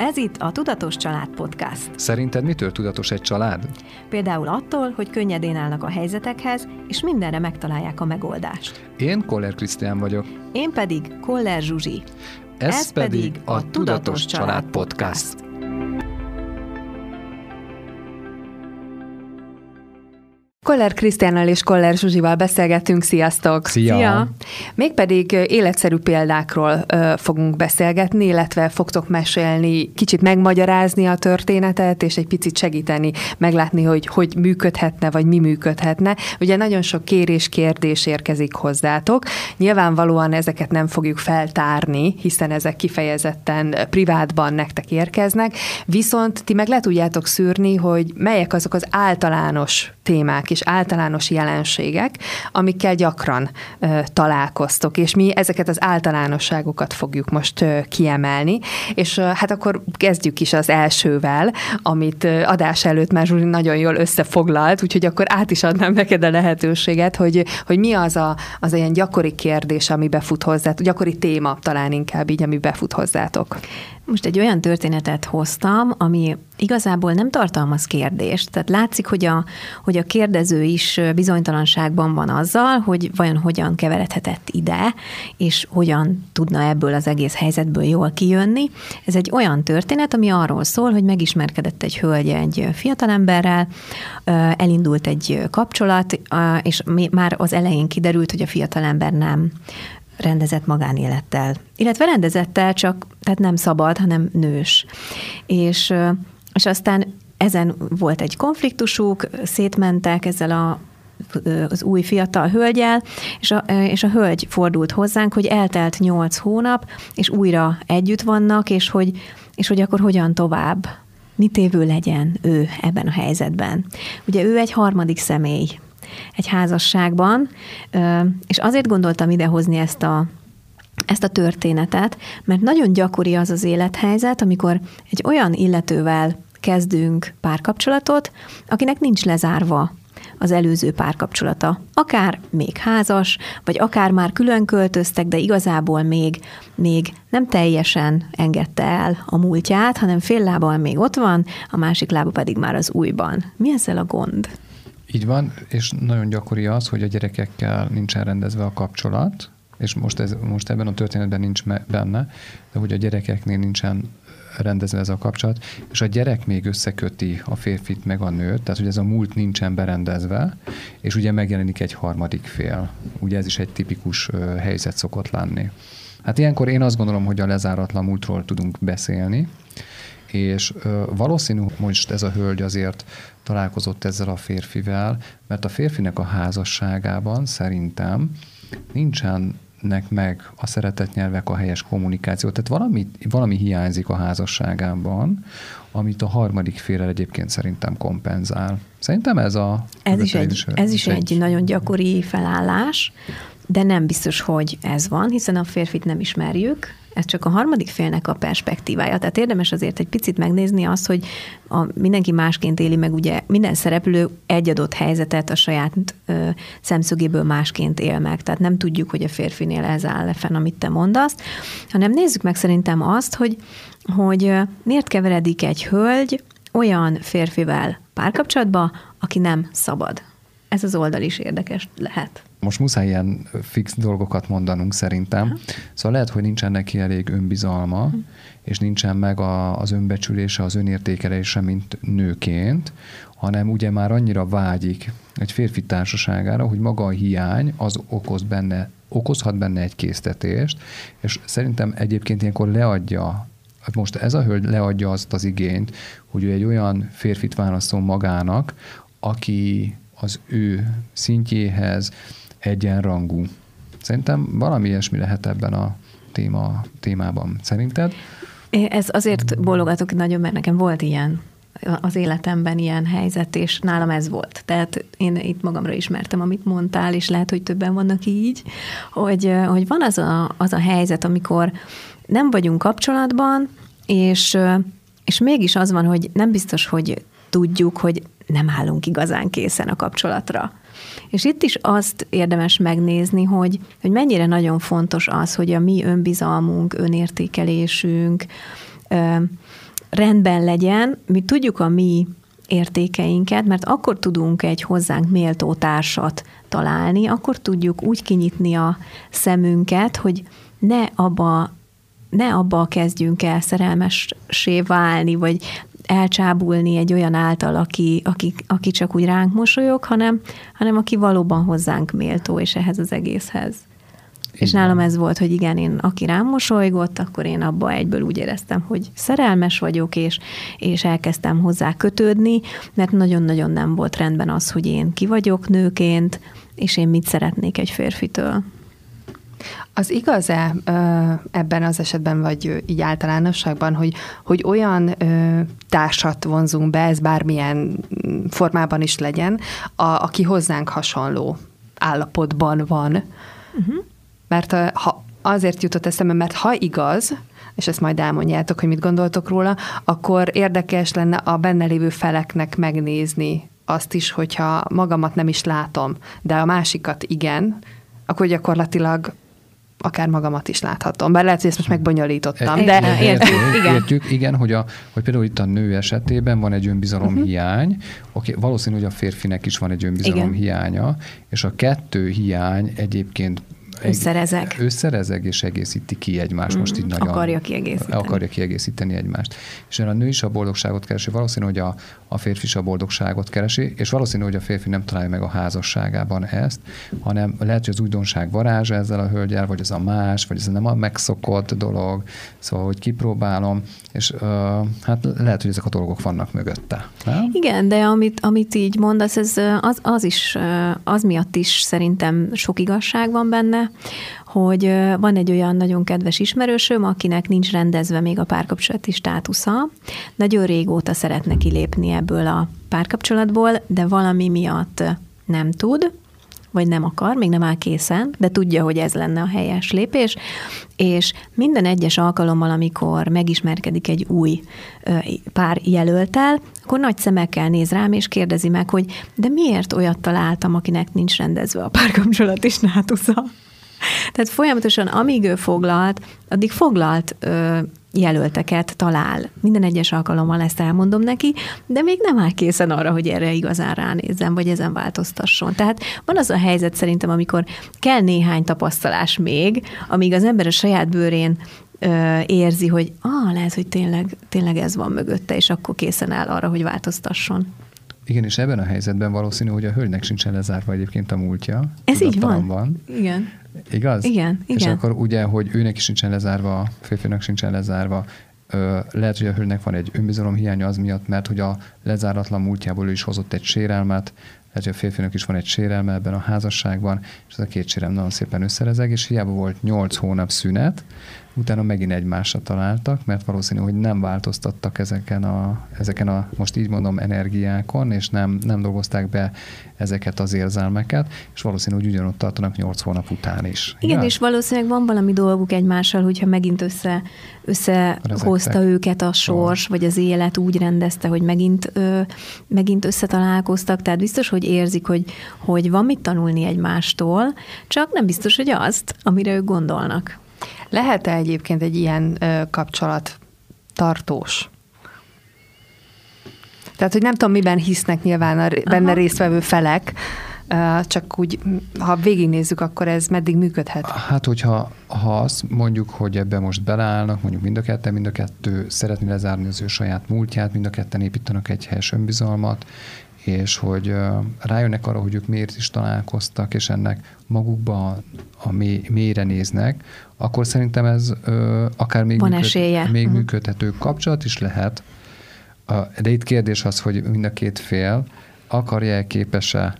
Ez itt a Tudatos Család Podcast. Szerinted mitől tudatos egy család? Például attól, hogy könnyedén állnak a helyzetekhez, és mindenre megtalálják a megoldást. Én Koller Krisztián vagyok. Én pedig Koller Zsuzsi. Ez, Ez pedig a Tudatos Család Podcast. Koller Krisztiánnal és Koller Zsuzsival beszélgetünk. Sziasztok! Szia! Szia. Mégpedig életszerű példákról ö, fogunk beszélgetni, illetve fogtok mesélni, kicsit megmagyarázni a történetet, és egy picit segíteni, meglátni, hogy hogy működhetne, vagy mi működhetne. Ugye nagyon sok kérés, kérdés érkezik hozzátok. Nyilvánvalóan ezeket nem fogjuk feltárni, hiszen ezek kifejezetten privátban nektek érkeznek, viszont ti meg le tudjátok szűrni, hogy melyek azok az általános témák és általános jelenségek, amikkel gyakran ö, találkoztok, és mi ezeket az általánosságokat fogjuk most ö, kiemelni, és ö, hát akkor kezdjük is az elsővel, amit ö, adás előtt már Zsuri nagyon jól összefoglalt, úgyhogy akkor át is adnám neked a lehetőséget, hogy, hogy mi az a, az ilyen gyakori kérdés, ami befut hozzátok, gyakori téma talán inkább így, ami befut hozzátok. Most egy olyan történetet hoztam, ami igazából nem tartalmaz kérdést. Tehát látszik, hogy a, hogy a kérdező is bizonytalanságban van azzal, hogy vajon hogyan keveredhetett ide, és hogyan tudna ebből az egész helyzetből jól kijönni. Ez egy olyan történet, ami arról szól, hogy megismerkedett egy hölgy egy fiatalemberrel, elindult egy kapcsolat, és már az elején kiderült, hogy a fiatalember nem rendezett magánélettel. Illetve rendezettel, csak tehát nem szabad, hanem nős. És, és aztán ezen volt egy konfliktusuk, szétmentek ezzel a az új fiatal hölgyel, és a, és a hölgy fordult hozzánk, hogy eltelt nyolc hónap, és újra együtt vannak, és hogy, és hogy akkor hogyan tovább, mit évő legyen ő ebben a helyzetben. Ugye ő egy harmadik személy, egy házasságban, és azért gondoltam idehozni ezt a ezt a történetet, mert nagyon gyakori az az élethelyzet, amikor egy olyan illetővel kezdünk párkapcsolatot, akinek nincs lezárva az előző párkapcsolata. Akár még házas, vagy akár már külön költöztek, de igazából még, még nem teljesen engedte el a múltját, hanem fél lábbal még ott van, a másik lába pedig már az újban. Mi ezzel a gond? Így van, és nagyon gyakori az, hogy a gyerekekkel nincsen rendezve a kapcsolat, és most, ez, most ebben a történetben nincs benne, de hogy a gyerekeknél nincsen rendezve ez a kapcsolat, és a gyerek még összeköti a férfit meg a nőt, tehát hogy ez a múlt nincsen berendezve, és ugye megjelenik egy harmadik fél. Ugye ez is egy tipikus helyzet szokott lenni. Hát ilyenkor én azt gondolom, hogy a lezáratlan múltról tudunk beszélni, és valószínű, most ez a hölgy azért találkozott ezzel a férfivel, mert a férfinek a házasságában szerintem nincsenek meg a szeretett nyelvek, a helyes kommunikáció. Tehát valami, valami hiányzik a házasságában, amit a harmadik fél egyébként szerintem kompenzál. Szerintem ez a... Ez is egy, ez is egy, egy nagyon gyakori felállás, de nem biztos, hogy ez van, hiszen a férfit nem ismerjük, ez csak a harmadik félnek a perspektívája. Tehát érdemes azért egy picit megnézni azt, hogy a, mindenki másként éli meg, ugye minden szereplő egy adott helyzetet a saját ö, szemszögéből másként él meg. Tehát nem tudjuk, hogy a férfinél ez áll le fenn, amit te mondasz, hanem nézzük meg szerintem azt, hogy, hogy miért keveredik egy hölgy olyan férfivel párkapcsolatba, aki nem szabad. Ez az oldal is érdekes lehet. Most muszáj ilyen fix dolgokat mondanunk szerintem. Aha. Szóval lehet, hogy nincsen neki elég önbizalma, hm. és nincsen meg a, az önbecsülése, az önértékelése, mint nőként, hanem ugye már annyira vágyik egy férfi társaságára, hogy maga a hiány az okoz benne, okozhat benne egy késztetést, és szerintem egyébként ilyenkor leadja hát most ez a hölgy leadja azt az igényt, hogy ő egy olyan férfit válaszol magának, aki az ő szintjéhez, egyenrangú. Szerintem valami ilyesmi lehet ebben a téma, témában. Szerinted? Ez azért bólogatok nagyon, mert nekem volt ilyen az életemben ilyen helyzet, és nálam ez volt. Tehát én itt magamra ismertem, amit mondtál, és lehet, hogy többen vannak így, hogy, hogy van az a, az a helyzet, amikor nem vagyunk kapcsolatban, és, és mégis az van, hogy nem biztos, hogy tudjuk, hogy nem állunk igazán készen a kapcsolatra. És itt is azt érdemes megnézni, hogy, hogy mennyire nagyon fontos az, hogy a mi önbizalmunk, önértékelésünk, rendben legyen, mi tudjuk a mi értékeinket, mert akkor tudunk egy hozzánk méltó társat találni, akkor tudjuk úgy kinyitni a szemünket, hogy ne abba, ne abba kezdjünk el szerelmessé válni, vagy elcsábulni egy olyan által, aki, aki, aki csak úgy ránk mosolyog, hanem, hanem aki valóban hozzánk méltó, és ehhez az egészhez. Igen. És nálam ez volt, hogy igen, én aki rám mosolygott, akkor én abba egyből úgy éreztem, hogy szerelmes vagyok, és, és elkezdtem hozzá kötődni, mert nagyon-nagyon nem volt rendben az, hogy én ki vagyok nőként, és én mit szeretnék egy férfitől. Az igaz-e ebben az esetben, vagy így általánosságban, hogy, hogy olyan társat vonzunk be, ez bármilyen formában is legyen, a, aki hozzánk hasonló állapotban van? Uh-huh. Mert ha azért jutott eszembe, mert ha igaz, és ezt majd elmondjátok, hogy mit gondoltok róla, akkor érdekes lenne a benne lévő feleknek megnézni azt is, hogyha magamat nem is látom, de a másikat igen, akkor gyakorlatilag akár magamat is láthatom. Bár lehet, hogy ezt most megbonyolítottam, e, de értjük, értjük, igen. Értjük, igen, hogy, a, hogy például itt a nő esetében van egy önbizalom uh-huh. hiány, okay, valószínű, hogy a férfinek is van egy önbizalom hiánya, és a kettő hiány egyébként Összerezek. Összerezeg és egészíti ki egymást. Most így nagyon akarja kiegészíteni. Akarja kiegészíteni egymást. És a nő is a boldogságot keresi, valószínű, hogy a, a férfi is a boldogságot keresi, és valószínű, hogy a férfi nem találja meg a házasságában ezt, hanem lehet, hogy az újdonság varázsa ezzel a hölgyel, vagy ez a más, vagy ez nem a megszokott dolog, szóval, hogy kipróbálom, és uh, hát lehet, hogy ezek a dolgok vannak mögötte. Nem? Igen, de amit, amit így mondasz, ez az, az is, az miatt is szerintem sok igazság van benne, hogy van egy olyan nagyon kedves ismerősöm, akinek nincs rendezve még a párkapcsolati státusza. Nagyon régóta szeretne kilépni ebből a párkapcsolatból, de valami miatt nem tud, vagy nem akar, még nem áll készen, de tudja, hogy ez lenne a helyes lépés, és minden egyes alkalommal, amikor megismerkedik egy új pár jelöltel, akkor nagy szemekkel néz rám, és kérdezi meg, hogy de miért olyat találtam, akinek nincs rendezve a párkapcsolati státusza? Tehát folyamatosan, amíg ő foglalt, addig foglalt ö, jelölteket talál. Minden egyes alkalommal ezt elmondom neki, de még nem áll készen arra, hogy erre igazán ránézzem, vagy ezen változtasson. Tehát van az a helyzet szerintem, amikor kell néhány tapasztalás még, amíg az ember a saját bőrén ö, érzi, hogy ah, lehet, hogy tényleg, tényleg ez van mögötte, és akkor készen áll arra, hogy változtasson. Igen, és ebben a helyzetben valószínű, hogy a hölgynek sincsen lezárva egyébként a múltja. Ez így van. van. Igen. Igaz? Igen, igen. És akkor ugye, hogy őnek is sincsen lezárva, a férfinak sincsen lezárva, lehet, hogy a hölgynek van egy önbizalom hiánya az miatt, mert hogy a lezáratlan múltjából ő is hozott egy sérelmet, lehet, hogy a férfinak is van egy sérelme ebben a házasságban, és ez a két sérelem nagyon szépen összerezeg, és hiába volt 8 hónap szünet, utána megint egymásra találtak, mert valószínű, hogy nem változtattak ezeken a, ezeken a most így mondom, energiákon, és nem, nem dolgozták be ezeket az érzelmeket, és valószínű, hogy ugyanott tartanak 8 hónap után is. Igen, Igen, és valószínűleg van valami dolguk egymással, hogyha megint össze, összehozta őket a sors, vagy az élet úgy rendezte, hogy megint, ö, megint összetalálkoztak, tehát biztos, hogy érzik, hogy, hogy van mit tanulni egymástól, csak nem biztos, hogy azt, amire ők gondolnak. Lehet-e egyébként egy ilyen ö, kapcsolat tartós? Tehát, hogy nem tudom, miben hisznek nyilván a benne Aha. résztvevő felek, csak úgy, ha végignézzük, akkor ez meddig működhet? Hát, hogyha ha azt mondjuk, hogy ebbe most beleállnak, mondjuk mind a ketten, mind a kettő szeretné lezárni az ő saját múltját, mind a ketten építenek egy helyes önbizalmat, és hogy rájönnek arra, hogy ők miért is találkoztak, és ennek magukba a mély, mélyre néznek, akkor szerintem ez ö, akár még, Van működ, még uh-huh. működhető kapcsolat is lehet. De itt kérdés az, hogy mind a két fél akarja-e, képes-e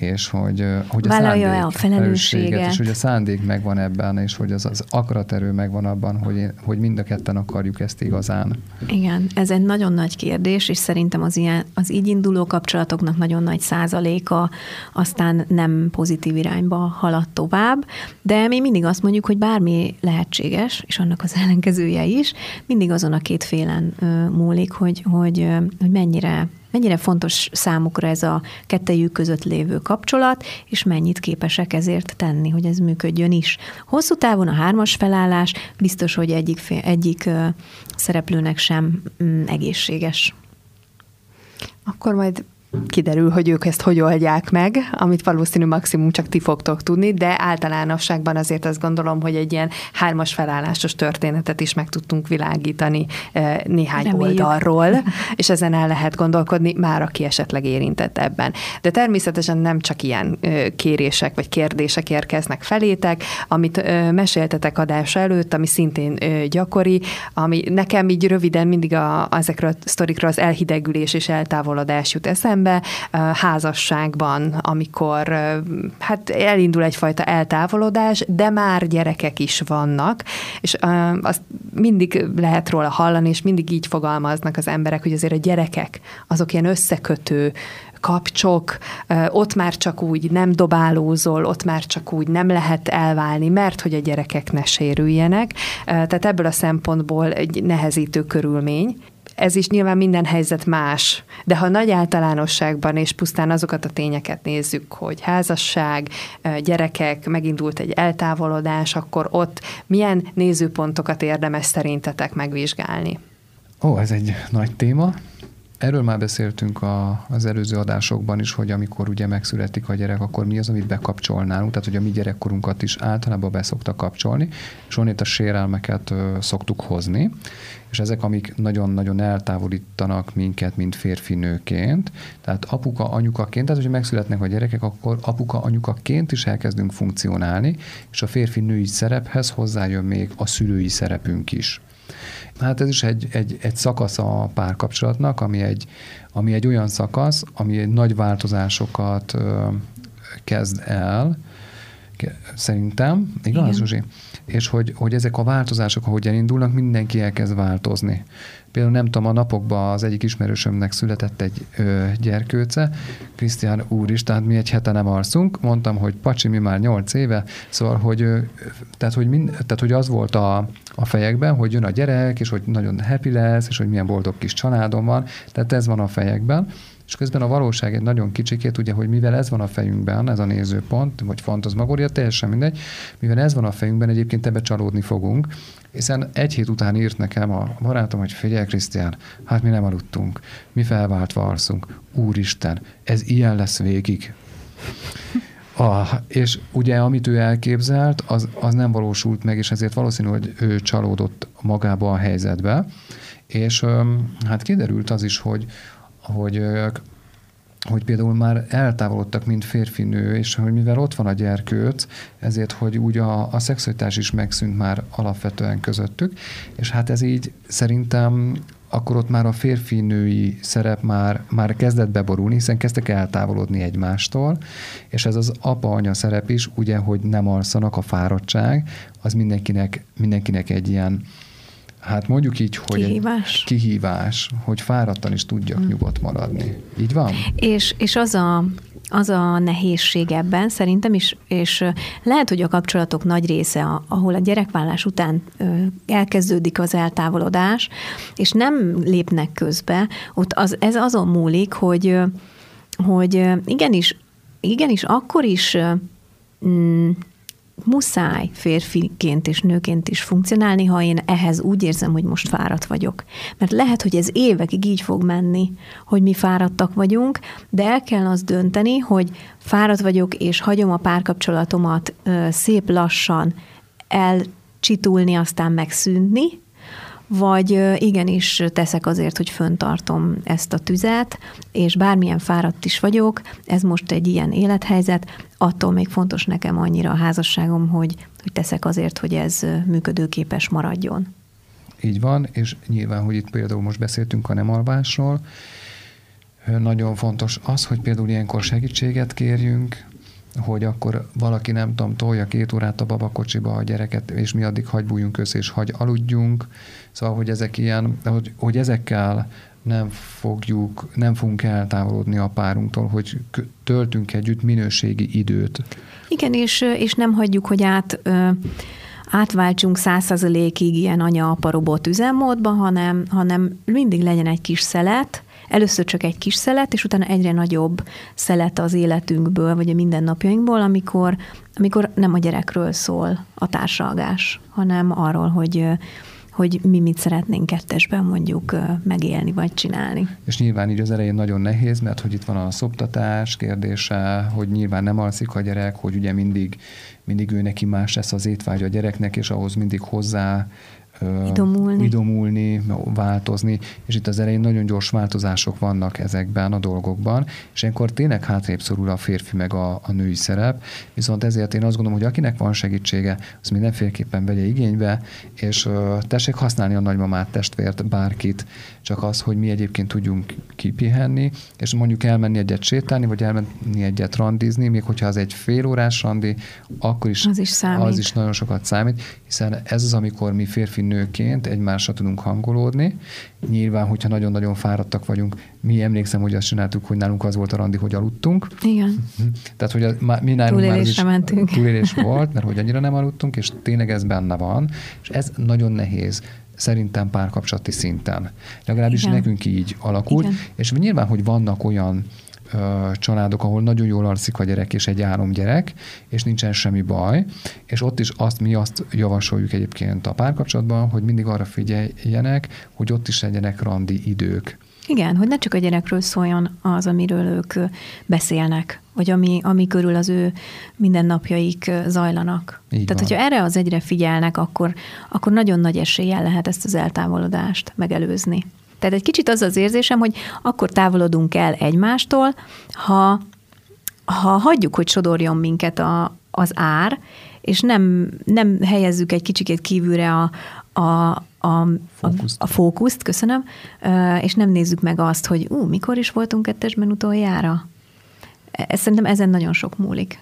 és hogy, hogy a Vállalja szándék, a felelősséget. És hogy a szándék megvan ebben, és hogy az, az akaraterő megvan abban, hogy, hogy mind a ketten akarjuk ezt igazán. Igen, ez egy nagyon nagy kérdés, és szerintem az, ilyen, az így induló kapcsolatoknak nagyon nagy százaléka aztán nem pozitív irányba haladt tovább, de mi mindig azt mondjuk, hogy bármi lehetséges, és annak az ellenkezője is, mindig azon a két félen múlik, hogy, hogy, hogy mennyire mennyire fontos számukra ez a kettejük között lévő kapcsolat, és mennyit képesek ezért tenni, hogy ez működjön is. Hosszú távon a hármas felállás biztos, hogy egyik, egyik szereplőnek sem mm, egészséges. Akkor majd kiderül, hogy ők ezt hogy oldják meg, amit valószínű maximum csak ti fogtok tudni, de általánosságban azért azt gondolom, hogy egy ilyen hármas felállásos történetet is meg tudtunk világítani eh, néhány Reméljük. oldalról, és ezen el lehet gondolkodni, már aki esetleg érintett ebben. De természetesen nem csak ilyen eh, kérések vagy kérdések érkeznek felétek, amit eh, meséltetek adás előtt, ami szintén gyakori, ami nekem így röviden mindig a, ezekről a sztorikról az elhidegülés és eltávolodás jut eszembe, szembe házasságban, amikor hát elindul egyfajta eltávolodás, de már gyerekek is vannak, és azt mindig lehet róla hallani, és mindig így fogalmaznak az emberek, hogy azért a gyerekek azok ilyen összekötő kapcsok, ott már csak úgy nem dobálózol, ott már csak úgy nem lehet elválni, mert hogy a gyerekek ne sérüljenek. Tehát ebből a szempontból egy nehezítő körülmény ez is nyilván minden helyzet más, de ha nagy általánosságban és pusztán azokat a tényeket nézzük, hogy házasság, gyerekek, megindult egy eltávolodás, akkor ott milyen nézőpontokat érdemes szerintetek megvizsgálni? Ó, ez egy nagy téma. Erről már beszéltünk a, az előző adásokban is, hogy amikor ugye megszületik a gyerek, akkor mi az, amit bekapcsolnánk, tehát hogy a mi gyerekkorunkat is általában be szoktak kapcsolni, és onnét a sérelmeket ö, szoktuk hozni, és ezek, amik nagyon-nagyon eltávolítanak minket, mint férfi nőként, tehát apuka, anyukaként, tehát hogy megszületnek a gyerekek, akkor apuka, anyukaként is elkezdünk funkcionálni, és a férfi-női szerephez hozzájön még a szülői szerepünk is. Hát ez is egy, egy, egy szakasz a párkapcsolatnak, ami egy, ami egy olyan szakasz, ami egy nagy változásokat ö, kezd el, szerintem, igaz, Igen. Zsuzsi? És hogy, hogy ezek a változások, ahogy elindulnak, mindenki elkezd változni. Például nem tudom, a napokban az egyik ismerősömnek született egy ö, gyerkőce, Krisztián úr is, tehát mi egy hete nem alszunk. Mondtam, hogy pacsi, mi már nyolc éve, szóval, hogy, ö, tehát, hogy, mind, tehát, hogy az volt a, a fejekben, hogy jön a gyerek, és hogy nagyon happy lesz, és hogy milyen boldog kis családom van, tehát ez van a fejekben. És közben a valóság egy nagyon kicsikét, ugye, hogy mivel ez van a fejünkben, ez a nézőpont, vagy fantazmagória, teljesen mindegy, mivel ez van a fejünkben, egyébként ebbe csalódni fogunk, hiszen egy hét után írt nekem a barátom, hogy figyelj Krisztián, hát mi nem aludtunk, mi felváltva alszunk, úristen, ez ilyen lesz végig. Ah, és ugye, amit ő elképzelt, az, az nem valósult meg, és ezért valószínű, hogy ő csalódott magába a helyzetbe, és hát kiderült az is, hogy, hogy hogy például már eltávolodtak, mint férfi-nő, és hogy mivel ott van a gyerkőc, ezért, hogy úgy a, a szexualitás is megszűnt már alapvetően közöttük, és hát ez így szerintem akkor ott már a férfi-női szerep már, már kezdett beborulni, hiszen kezdtek eltávolodni egymástól, és ez az apa-anya szerep is, ugye, hogy nem alszanak, a fáradtság, az mindenkinek, mindenkinek egy ilyen, Hát mondjuk így, hogy kihívás, kihívás hogy fáradtan is tudjak hmm. nyugodt maradni. Így van? És, és az a az a nehézség ebben szerintem is, és lehet, hogy a kapcsolatok nagy része, ahol a gyerekvállás után elkezdődik az eltávolodás, és nem lépnek közbe, ott az, ez azon múlik, hogy, hogy igenis, igenis akkor is mm, muszáj férfiként és nőként is funkcionálni, ha én ehhez úgy érzem, hogy most fáradt vagyok. Mert lehet, hogy ez évekig így fog menni, hogy mi fáradtak vagyunk, de el kell azt dönteni, hogy fáradt vagyok, és hagyom a párkapcsolatomat szép lassan elcsitulni, aztán megszűnni, vagy igenis teszek azért, hogy föntartom ezt a tüzet, és bármilyen fáradt is vagyok, ez most egy ilyen élethelyzet, attól még fontos nekem annyira a házasságom, hogy, hogy teszek azért, hogy ez működőképes maradjon. Így van, és nyilván, hogy itt például most beszéltünk a nem alvásról, nagyon fontos az, hogy például ilyenkor segítséget kérjünk, hogy akkor valaki, nem tudom, tolja két órát a babakocsiba a gyereket, és mi addig hagy bújjunk össze, és hagy aludjunk. Szóval, hogy ezek ilyen, hogy, hogy ezekkel nem fogjuk, nem fogunk eltávolodni a párunktól, hogy töltünk együtt minőségi időt. Igen, és, és nem hagyjuk, hogy át átváltsunk százszerzelékig ilyen anya-apa robot üzemmódba, hanem, hanem mindig legyen egy kis szelet, először csak egy kis szelet, és utána egyre nagyobb szelet az életünkből, vagy a mindennapjainkból, amikor, amikor nem a gyerekről szól a társalgás, hanem arról, hogy hogy mi mit szeretnénk kettesben mondjuk megélni vagy csinálni. És nyilván így az elején nagyon nehéz, mert hogy itt van a szoptatás kérdése, hogy nyilván nem alszik a gyerek, hogy ugye mindig, mindig ő neki más lesz az étvágy a gyereknek, és ahhoz mindig hozzá idomulni. idomulni, változni, és itt az elején nagyon gyors változások vannak ezekben a dolgokban, és ilyenkor tényleg hátrébb szorul a férfi meg a, a női szerep, viszont ezért én azt gondolom, hogy akinek van segítsége, az mindenféleképpen vegye igénybe, és uh, tessék használni a nagymamát, testvért, bárkit, csak az, hogy mi egyébként tudjunk kipihenni, és mondjuk elmenni egyet sétálni, vagy elmenni egyet randizni, még hogyha az egy fél órás randi, akkor is az is, számít. az is nagyon sokat számít, hiszen ez az, amikor mi férfi nőként egymásra tudunk hangolódni. Nyilván, hogyha nagyon-nagyon fáradtak vagyunk, mi emlékszem, hogy azt csináltuk, hogy nálunk az volt a randi, hogy aludtunk. Igen. Mhm. Tehát, hogy a, mi nálunk túlélésre már mentünk. túlélés volt, mert hogy annyira nem aludtunk, és tényleg ez benne van, és ez nagyon nehéz szerintem párkapcsolati szinten. Legalábbis Igen. nekünk így alakult, Igen. és nyilván, hogy vannak olyan családok, ahol nagyon jól alszik a gyerek, és egy három gyerek, és nincsen semmi baj, és ott is azt mi azt javasoljuk egyébként a párkapcsolatban, hogy mindig arra figyeljenek, hogy ott is legyenek randi idők. Igen, hogy ne csak a gyerekről szóljon az, amiről ők beszélnek, vagy ami, ami körül az ő mindennapjaik zajlanak. Így Tehát, van. hogyha erre az egyre figyelnek, akkor, akkor nagyon nagy eséllyel lehet ezt az eltávolodást megelőzni. Tehát egy kicsit az az érzésem, hogy akkor távolodunk el egymástól, ha, ha hagyjuk, hogy sodorjon minket a, az ár, és nem, nem helyezzük egy kicsikét kívülre a, a, a, fókuszt. a, a fókuszt, köszönöm, és nem nézzük meg azt, hogy ú, mikor is voltunk kettesben utoljára. Ez, szerintem ezen nagyon sok múlik.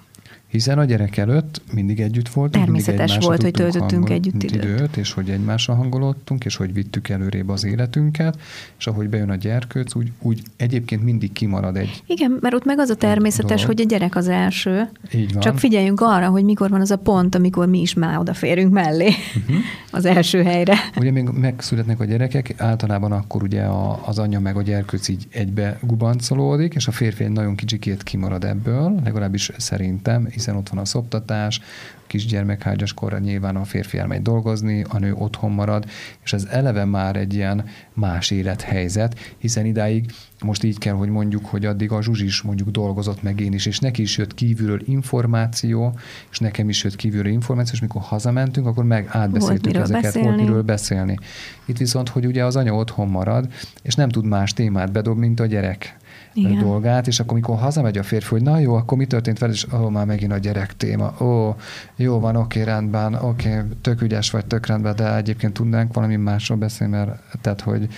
Hiszen a gyerek előtt mindig együtt voltunk. Természetes volt, hogy töltöttünk együtt időt. időt. És hogy egymással hangolódtunk, és hogy vittük előrébb az életünket, és ahogy bejön a gyerkőc, úgy, úgy egyébként mindig kimarad egy Igen, mert ott meg az a természetes, dolog. hogy a gyerek az első. Így van. Csak figyeljünk arra, hogy mikor van az a pont, amikor mi is már odaférünk mellé uh-huh. az első helyre. Ugye még megszületnek a gyerekek, általában akkor ugye a, az anya meg a gyerkőc így egybe gubancolódik, és a férfi egy nagyon kicsikét kimarad ebből, legalábbis szerintem, hiszen ott van a szoptatás, kisgyermekhágyas korra nyilván a férfi elmegy dolgozni, a nő otthon marad, és ez eleve már egy ilyen más élethelyzet, hiszen idáig most így kell, hogy mondjuk, hogy addig a Zsuzsi is mondjuk dolgozott meg én is, és neki is jött kívülről információ, és nekem is jött kívülről információ, és mikor hazamentünk, akkor meg átbeszéltük ezeket, beszélni. volt miről beszélni. Itt viszont, hogy ugye az anya otthon marad, és nem tud más témát bedobni, mint a gyerek. Igen. dolgát, és akkor, mikor hazamegy a férfi, hogy na jó, akkor mi történt veled, és ó, oh, már megint a gyerek téma, ó, oh, jó van, oké, rendben, oké, tök ügyes vagy, tök rendben, de egyébként tudnánk valami másról beszélni, mert tehát, hogy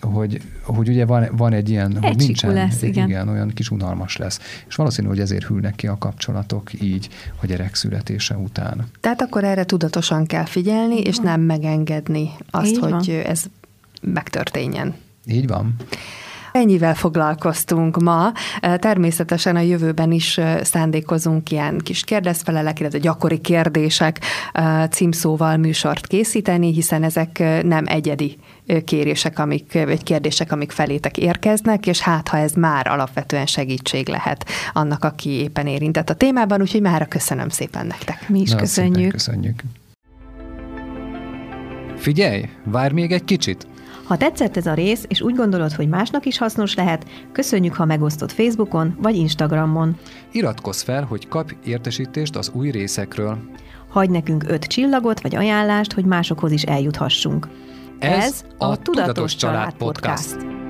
hogy, hogy ugye van, van egy ilyen, egy hogy nincsen, lesz, igen. igen. olyan kis unalmas lesz. És valószínű, hogy ezért hűlnek ki a kapcsolatok így a gyerek születése után. Tehát akkor erre tudatosan kell figyelni, és nem megengedni azt, így hogy van. ez megtörténjen. Így van. Ennyivel foglalkoztunk ma. Természetesen a jövőben is szándékozunk ilyen kis kérdezfelelek, illetve gyakori kérdések címszóval műsort készíteni, hiszen ezek nem egyedi kérések, amik, vagy kérdések, amik felétek érkeznek, és hát ha ez már alapvetően segítség lehet annak, aki éppen érintett a témában, úgyhogy már köszönöm szépen nektek. Mi is Na, köszönjük. köszönjük. Figyelj, várj még egy kicsit! Ha tetszett ez a rész, és úgy gondolod, hogy másnak is hasznos lehet, köszönjük, ha megosztod Facebookon vagy Instagramon. Iratkozz fel, hogy kapj értesítést az új részekről. Hagy nekünk öt csillagot vagy ajánlást, hogy másokhoz is eljuthassunk. Ez, Ez a, Tudatos, Család Podcast. Podcast.